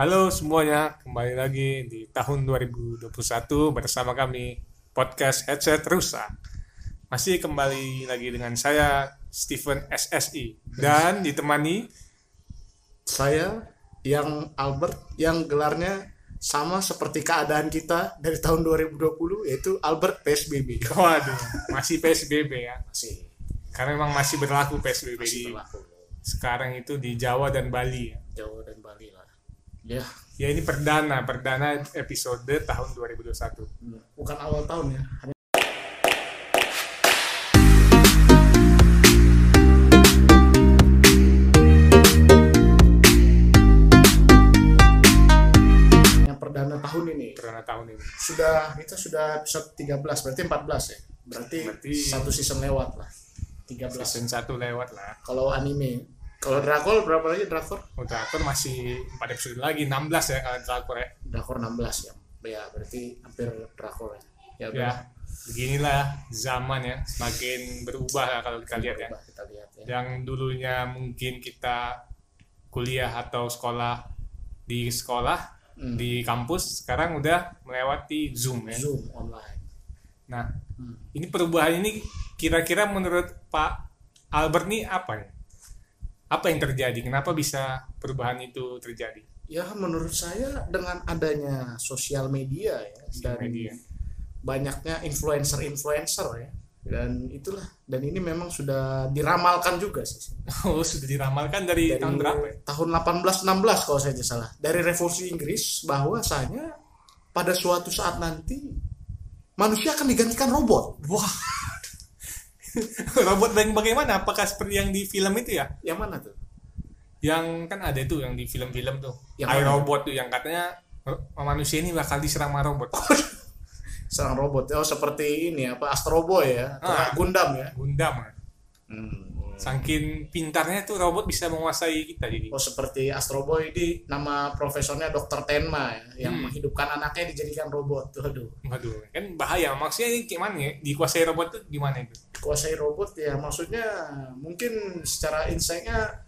Halo semuanya, kembali lagi di tahun 2021 bersama kami podcast Headset Rusak. Masih kembali lagi dengan saya Steven SSI dan ditemani saya yang Albert yang gelarnya sama seperti keadaan kita dari tahun 2020 yaitu Albert PSBB. waduh, masih PSBB ya. Masih Karena memang masih berlaku PSBB masih di berlaku sekarang itu di Jawa dan Bali. ya. Jawa dan Bali lah. Ya, Ya ini perdana, perdana episode tahun 2021. bukan awal tahun ya. Yang perdana tahun ini Perdana tahun ini. sudah kita sudah episode 13 berarti 14 ya. Berarti, Berarti- satu season lewat lah. 13. Season 1 lewat lah. Kalau anime, kalau drakor berapa lagi drakor? Oh, drakor masih 4 episode lagi, 16 ya kalau drakor ya. Drakor 16 ya. Ya, berarti hampir drakor ya. Ya, Ya, udah. beginilah zaman ya, semakin berubah lah kalau kita lihat ya. Coba kita lihat ya. Yang dulunya mungkin kita kuliah atau sekolah di sekolah Hmm. di kampus, sekarang udah melewati Zoom ya. Zoom online. Nah, Hmm. ini perubahan ini kira-kira menurut Pak Albert nih apa nih? Apa yang terjadi? Kenapa bisa perubahan itu terjadi? Ya, menurut saya dengan adanya sosial media ya Sosial dan media. banyaknya influencer-influencer ya. Dan itulah dan ini memang sudah diramalkan juga sih. Oh, sudah diramalkan dari, Dari tahun berapa ya? tahun 1816 kalau saya tidak salah. Dari revolusi Inggris bahwasanya pada suatu saat nanti manusia akan digantikan robot. Wah. Robot yang bagaimana? Apakah seperti yang di film itu ya? Yang mana tuh? Yang kan ada tuh yang di film-film tuh. Yang robot tuh yang katanya manusia ini bakal diserang sama robot. Serang robot. Oh, seperti ini apa Astro Boy ya, atau Ah. Gundam ya. Gundam. Hmm. Saking pintarnya tuh robot bisa menguasai kita jadi. Oh seperti Astro Boy di nama profesornya Dr. Tenma ya, yang Hmm. menghidupkan anaknya dijadikan robot. Tuh, aduh. Waduh, kan bahaya. Maksudnya ini gimana ya? Dikuasai robot tuh gimana itu? Kuasai robot ya maksudnya mungkin secara insight-nya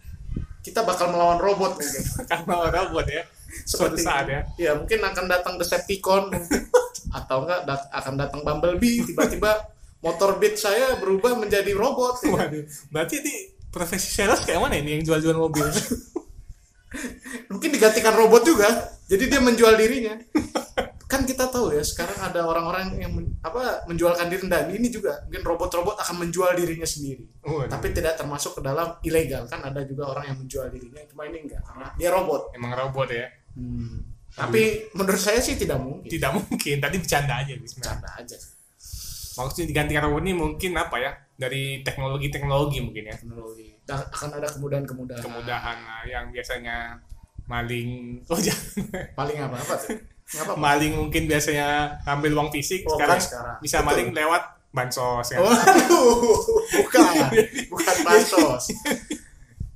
kita bakal melawan robot mungkin. Karena robot ya. Suatu saat ya. Ya mungkin akan datang Decepticon atau enggak dat- akan datang Bumblebee tiba-tiba motor beat saya berubah menjadi robot. ya. Waduh, berarti di profesi sales kayak mana ini yang jual-jual mobil? mungkin digantikan robot juga jadi dia menjual dirinya kan kita tahu ya sekarang ada orang-orang yang men- apa menjualkan diri dan ini juga mungkin robot-robot akan menjual dirinya sendiri Waduh. tapi tidak termasuk ke dalam ilegal kan ada juga orang yang menjual dirinya cuma ini enggak karena dia robot Emang robot ya? tapi menurut saya sih tidak mungkin Tidak mungkin. Tadi bercanda aja sebenarnya. bercanda aja Maksudnya digantikan robot ini mungkin apa ya? Dari teknologi-teknologi mungkin ya. teknologi Dan akan ada kemudahan-kemudahan Kemudahan lah yang biasanya maling oh jangan paling apa apa tuh Nggak apa maling mungkin biasanya ngambil uang fisik Oh, sekarang, sekarang. bisa Betul. maling lewat bansos ya. Waduh, bukan, bukan bansos.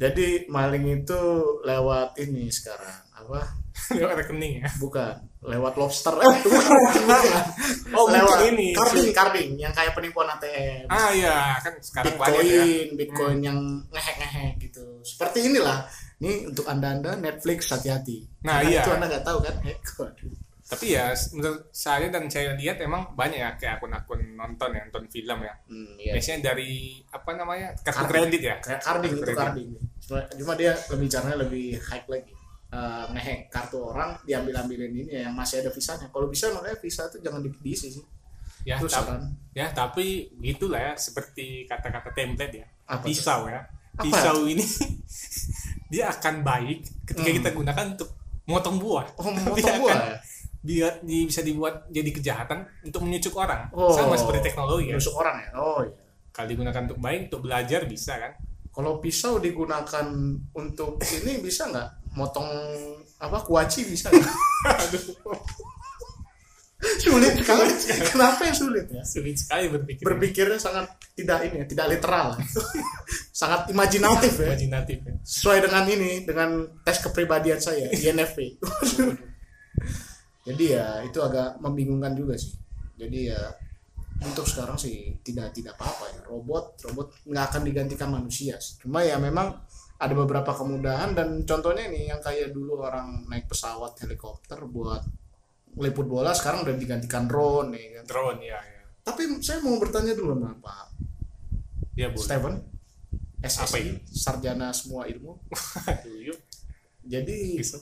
Jadi maling itu lewat ini sekarang apa? lewat rekening ya. Bukan, lewat lobster. Eh. Oh, mungkin lewat ini. carding, carding yang kayak penipuan ATM. Ah iya, kan sekarang banyak Bitcoin, ya. Hmm. Bitcoin yang ngehek-ngehek gitu. Seperti inilah. Ini untuk anda-anda Netflix hati-hati. Nah, Karena iya. Itu anda nggak tahu kan? Hack. Waduh. Tapi ya menurut saya dan saya lihat emang banyak ya kayak akun-akun nonton ya, nonton film ya. Hmm, iya. Biasanya dari apa namanya? kartu kredit ya. kayak carding itu carding cuma, cuma dia lebih caranya lebih high lagi Eh, ngehack kartu orang diambil ambilin ini ya, yang masih ada visanya kalau bisa makanya visa itu jangan di- diisi sih Ya, itu tapi, saran ya tapi gitulah ya seperti kata-kata template ya. Apa pisau ya. Apa? Pisau ini dia akan baik ketika Hmm. kita gunakan untuk motong buah. oh Dia memotong akan buah ya biar di- bisa dibuat jadi kejahatan untuk menyucuk orang. oh Sama seperti teknologi ya. orang ya oh iya Kalau digunakan untuk baik, untuk belajar bisa kan. Kalau pisau digunakan untuk ini bisa nggak? Motong apa kuaci bisa nggak? Aduh, sulit. Sekali kenapa yang sulit? Ya sulit sekali berpikir. berpikirnya sangat tidak ini ya, tidak literal. Sangat imajinatif ya. Imajinatif ya. sesuai dengan ini dengan tes kepribadian saya INFP jadi ya itu agak membingungkan juga sih. Jadi ya untuk sekarang sih tidak tidak apa-apa ya robot robot nggak akan digantikan manusia sih. cuma ya memang ada beberapa kemudahan dan contohnya nih yang kayak dulu orang naik pesawat helikopter buat liput bola sekarang udah digantikan drone nih kan. drone ya ya Tapi saya mau bertanya dulu sama Pak ya boleh Steven Apa SSI ini? sarjana semua ilmu. Jadi Bisa.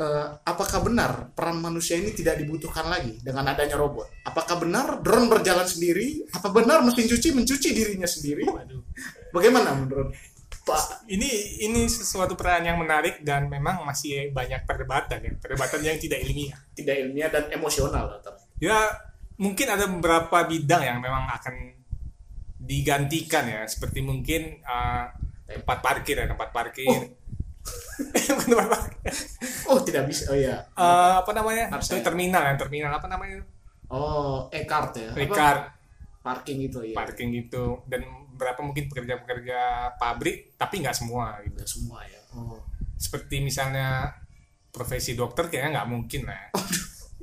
Eh, apakah benar peran manusia ini tidak dibutuhkan lagi dengan adanya robot? Apakah benar drone berjalan sendiri? Apa benar mesin cuci mencuci dirinya sendiri? Waduh. Bagaimana menurut Pak? ini ini sesuatu peran yang menarik dan memang masih banyak perdebatan ya perdebatan yang tidak ilmiah Tidak ilmiah dan emosional atau ya mungkin ada beberapa bidang yang memang akan digantikan ya seperti mungkin uh, tempat parkir ya tempat parkir Bukan tempat parkir. Oh tidak bisa. Oh iya. Eh, apa namanya Itu saya. terminal ya terminal apa namanya Oh e-card ya. Ricard Parking itu ya. parking gitu dan berapa mungkin pekerja-pekerja pabrik tapi nggak semua gitu semua ya. Oh. seperti misalnya profesi dokter kayaknya nggak mungkin lah ya.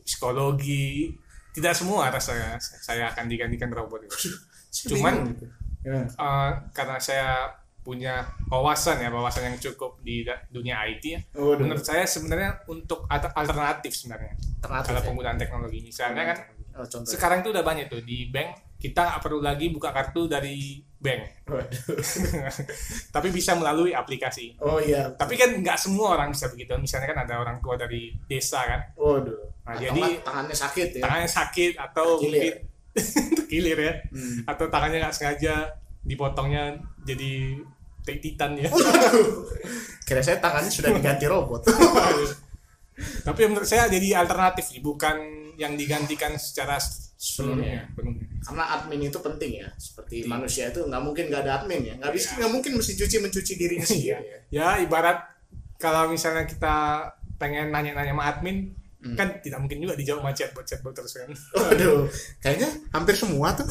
psikologi tidak semua rasanya saya akan digantikan robot itu Cuman-. Ya. Eh, karena saya punya wawasan ya wawasan yang cukup di dunia IT ya Oh, menurut saya sebenarnya untuk alter- alternatif sebenarnya Alternatif kalau ya. penggunaan teknologi misalnya kan Oh, contoh. sekarang itu udah banyak tuh di bank kita nggak perlu lagi buka kartu dari bank Waduh. tapi bisa melalui aplikasi Oh iya. tapi kan nggak semua orang bisa begitu misalnya kan ada orang tua dari desa kan Waduh. Nah, Atau jadi- tangannya sakit ya. tangannya sakit atau mungkin terkilir ya Hmm. atau tangannya nggak sengaja dipotongnya jadi titan ya Kira saya tangannya sudah diganti robot. tapi menurut saya jadi alternatif nih bukan yang digantikan secara sepenuhnya penuhnya. Karena admin itu penting ya. Seperti Penting. manusia itu nggak mungkin nggak ada admin ya. Nggak bisa Iya. nggak mungkin mesin cuci mencuci dirinya sendiri. ya. ya ibarat kalau misalnya kita pengen nanya-nanya sama admin Hmm. kan tidak mungkin juga dijawab sama chatbot chatbot terus kan Waduh, kayaknya hampir semua tuh.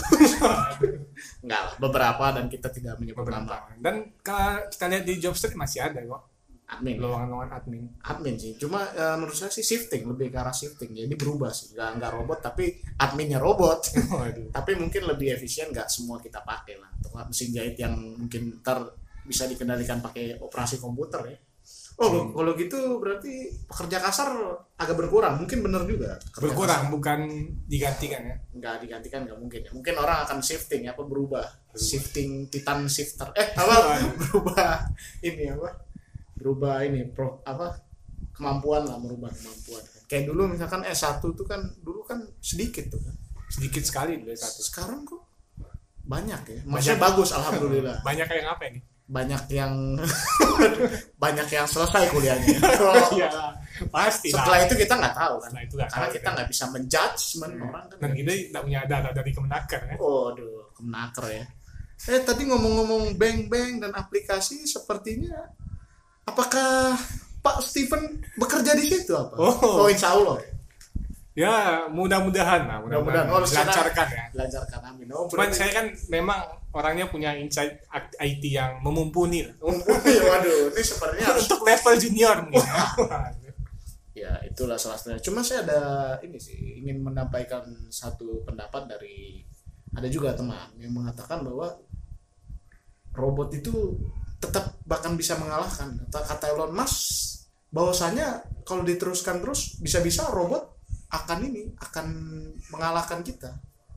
Enggak lah, beberapa dan kita tidak menyebut nama dan kalau kita lihat di job street masih ada kok admin. lowongan-lowongan admin Admin sih, cuma eh, menurut saya sih shifting lebih ke arah shifting. Jadi berubah sih, nggak nggak robot tapi adminnya robot. waduh tapi mungkin lebih efisien nggak semua kita pakai lah. Atau mesin jahit yang mungkin ntar bisa dikendalikan pakai operasi komputer ya. Oh, Hmm. kalau gitu berarti pekerja kasar agak berkurang. Mungkin bener juga. Berkurang bukan digantikan ya kasar nggak digantikan nggak mungkin ya. Mungkin orang akan shifting ya, apa berubah. Shifting titan shifter. Eh, apa? berubah ini apa? Berubah ini pro apa? Kemampuan lah, merubah kemampuan. Kayak dulu misalkan S1 tuh kan dulu kan sedikit tuh kan. sedikit sekali dulu ya, satu Sekarang kok banyak ya. Maksudnya bagus alhamdulillah. banyak yang apa ini Banyak yang banyak yang selesai kuliahnya. Iya, pasti lah. Setelah itu kita nggak tahu kan. Setelah itu nggak Karena tahu kita nggak bisa menjudge men orang kan. dan kita tidak punya data dari Kemenaker ya. Waduh, kemenaker ya. Eh tadi ngomong-ngomong bank-bank dan aplikasi sepertinya apakah Pak Steven bekerja di situ apa? Oh. insya Allah. Ya, mudah-mudahan lah, mudah-mudahan Mudah-mudahan. Oh, dilancarkan ya. Lancarkan amin. Oh, Cuman saya kan memang orangnya punya insight IT yang memumpuni lah. Waduh, ini sepertinya harus Untuk level junior mungkin. ya. Itulah salah satunya. Cuma saya ada ini sih ingin menyampaikan satu pendapat dari ada juga teman yang mengatakan bahwa robot itu tetap bahkan bisa mengalahkan. Kata, kata Elon Musk bahwasanya kalau diteruskan terus bisa-bisa robot akan ini akan mengalahkan kita.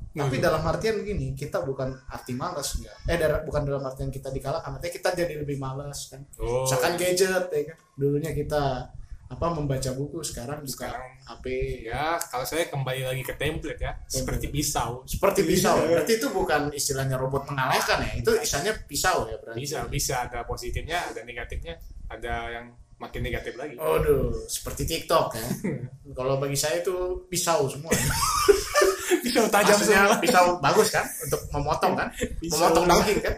Tapi Hmm. dalam artian begini, kita bukan arti malas enggak. Eh dar- bukan dalam artian kita dikalahkan, artinya kita jadi lebih malas kan Oh, misalkan gadget ya kan dulunya kita apa membaca buku sekarang buka Sekarang- HP ya kalau saya kembali lagi ke template ya, seperti pisau. seperti pisau Iya. berarti itu bukan istilahnya robot mengalahkan ya itu istilahnya pisau ya berarti Bisa, bisa ada positifnya, ada negatifnya, ada yang makin negatif lagi. Waduh, seperti TikTok ya. Kalau bagi saya itu pisau semua. Pisau tajam Maksudnya semua. pisau bagus kan untuk memotong kan, Pisau. memotong daging kan.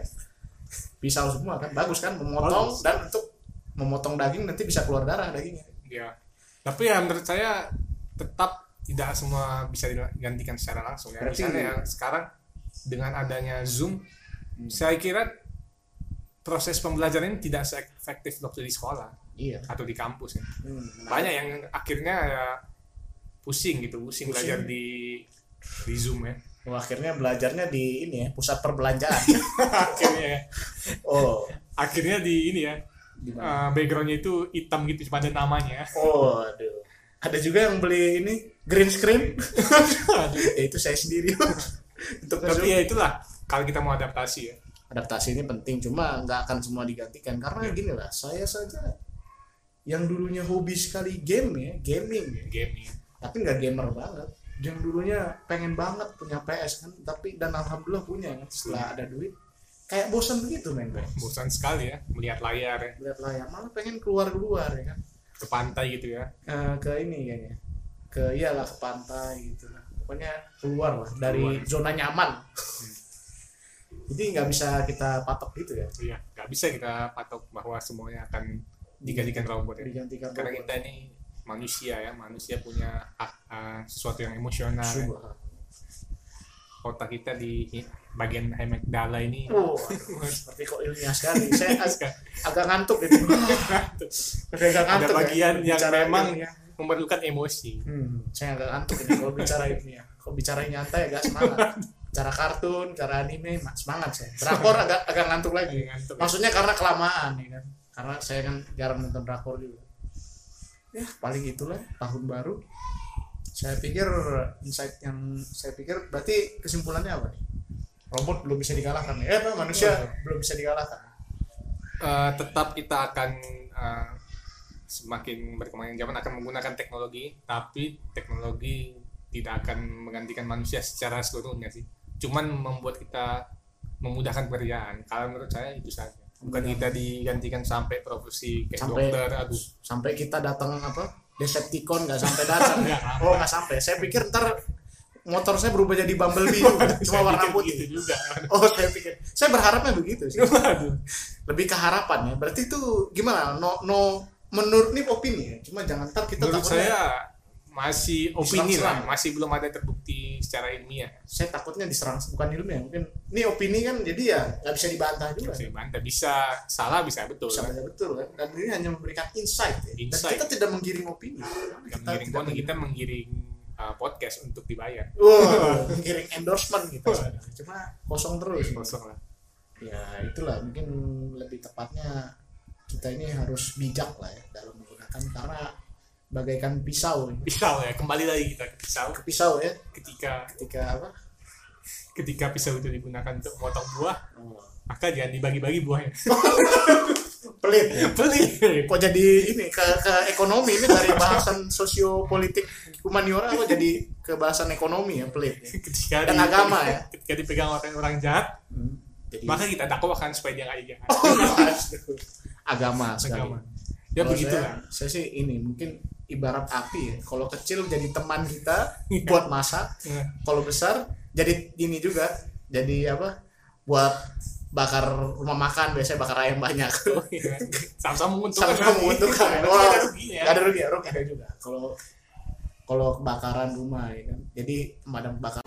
Pisau semua kan bagus kan memotong Bagus. dan untuk memotong daging nanti bisa keluar darah dagingnya. Ya. Tapi ya menurut saya tetap tidak semua bisa digantikan secara langsung ya. Berarti- Misalnya ya sekarang dengan adanya Zoom, saya kira proses pembelajaran ini tidak seefektif waktu di sekolah Iya. atau di kampus ya. Hmm. Banyak yang akhirnya ya pusing gitu, pusing, Pusing. belajar di di Zoom ya. Wah, akhirnya belajarnya di ini ya pusat perbelanjaan. akhirnya ya. oh, akhirnya di ini ya eh, backgroundnya itu hitam gitu cuma ada namanya Oh, aduh. Ada juga yang beli ini green screen. ya itu saya sendiri. Untuk tapi ya itulah kalau kita mau adaptasi ya adaptasi ini penting, cuma nggak akan semua digantikan karena gini lah, saya saja yang dulunya hobi sekali game ya, gaming ya, gaming tapi nggak gamer banget. Yang dulunya pengen banget punya PS kan, tapi dan alhamdulillah punya kan setelah ada duit. Kayak bosan begitu main PS. bosan sekali ya melihat layar ya Lihat layar, malah pengen keluar keluar ya kan. ke pantai gitu ya Eh, ke ini kayaknya ke iyalah ke pantai gitu lah pokoknya keluar lah dari Keluar. zona nyaman jadi nggak bisa kita patok gitu ya iya nggak bisa kita patok bahwa semuanya akan digantikan robot ya digantikan karena robot. kita ini manusia ya manusia punya hak, eh, sesuatu yang emosional ya. Subhan. otak kita di bagian amygdala ini Oh, aduh, seperti kok ilmiah sekali. Saya ag- agak ngantuk ini. agak ada ngantuk. bagian ya, yang memang ilmiah. memerlukan emosi Hmm, saya agak ngantuk ini kalau bicara ilmiah. Kalau bicara nyantai agak semangat. Cara kartun, cara anime, semangat saya. Drakor agak agak ngantuk lagi. Ngantuk. Maksudnya karena kelamaan ya kan. Karena saya kan jarang nonton drakor juga. Ya, paling itulah tahun baru. Saya pikir insight yang saya pikir berarti kesimpulannya apa nih? Robot belum bisa dikalahkan ya. Eh, apa, manusia belum bisa dikalahkan. Eh, tetap kita akan eh, semakin berkembang zaman akan menggunakan teknologi tapi teknologi tidak akan menggantikan manusia secara seluruhnya sih cuman membuat kita memudahkan pekerjaan kalau menurut saya itu saja bukan kita digantikan sampai profesi kayak Sampai- dokter aduh Sampai kita datang apa? Decepticon nggak sampai datang. Sampai. oh, nggak sampai. Saya pikir ntar motor saya berubah jadi Bumblebee juga. cuma warna putih. gitu juga Oh, saya pikir. Saya berharapnya begitu sih. Lebih ke harapan ya. Berarti itu gimana? No no menurut ini opini ya. Cuma jangan ntar kita menurut saya masih opini lah masih belum ada terbukti secara ilmiah. Saya takutnya diserang bukan ilmiah mungkin. Ini opini kan jadi ya nggak bisa dibantah juga bisa bantah bisa salah bisa betul bisa kan? betul kan? Dan ini hanya memberikan insight ya. dan Insight. kita tidak menggiring opini. Kita kita menggiring tidak kita menggiring. uh, podcast untuk dibayar. Wah, menggiring endorsement gitu. Cuma kosong terus. Kosong lah. Ya itulah mungkin lebih tepatnya kita ini harus bijak lah ya dalam menggunakan karena bagaikan pisau pisau ya kembali lagi kita ke pisau. Ke pisau ya. Ketika ketika apa? ketika pisau itu digunakan untuk memotong buah oh. maka jangan dibagi-bagi buahnya. Pelit. Ya. beli kok jadi ini ke, ke ekonomi ini dari bahasan sosiopolitik humaniora kok jadi ke bahasan ekonomi ya pelit. Ya. ketika Dan agama ya. ketika dipegang oleh orang jahat jadi maka kita dakwakan supaya dia nggak jahat. Agama sekali. Agama. Ya begitu saya, lah saya sih ini mungkin ibarat api ya. Kalau kecil jadi teman kita buat masak. Nah, kalau besar jadi ini juga jadi apa buat bakar rumah makan. Biasanya bakar ayam banyak. Iya. sama-sama menguntungkan sama-sama menguntungkan. Wah, nggak ada ruginya. nggak ada rugi ya rugi. Ada juga. Kalau kalau kebakaran rumah ya kan. Jadi pemadam kebakaran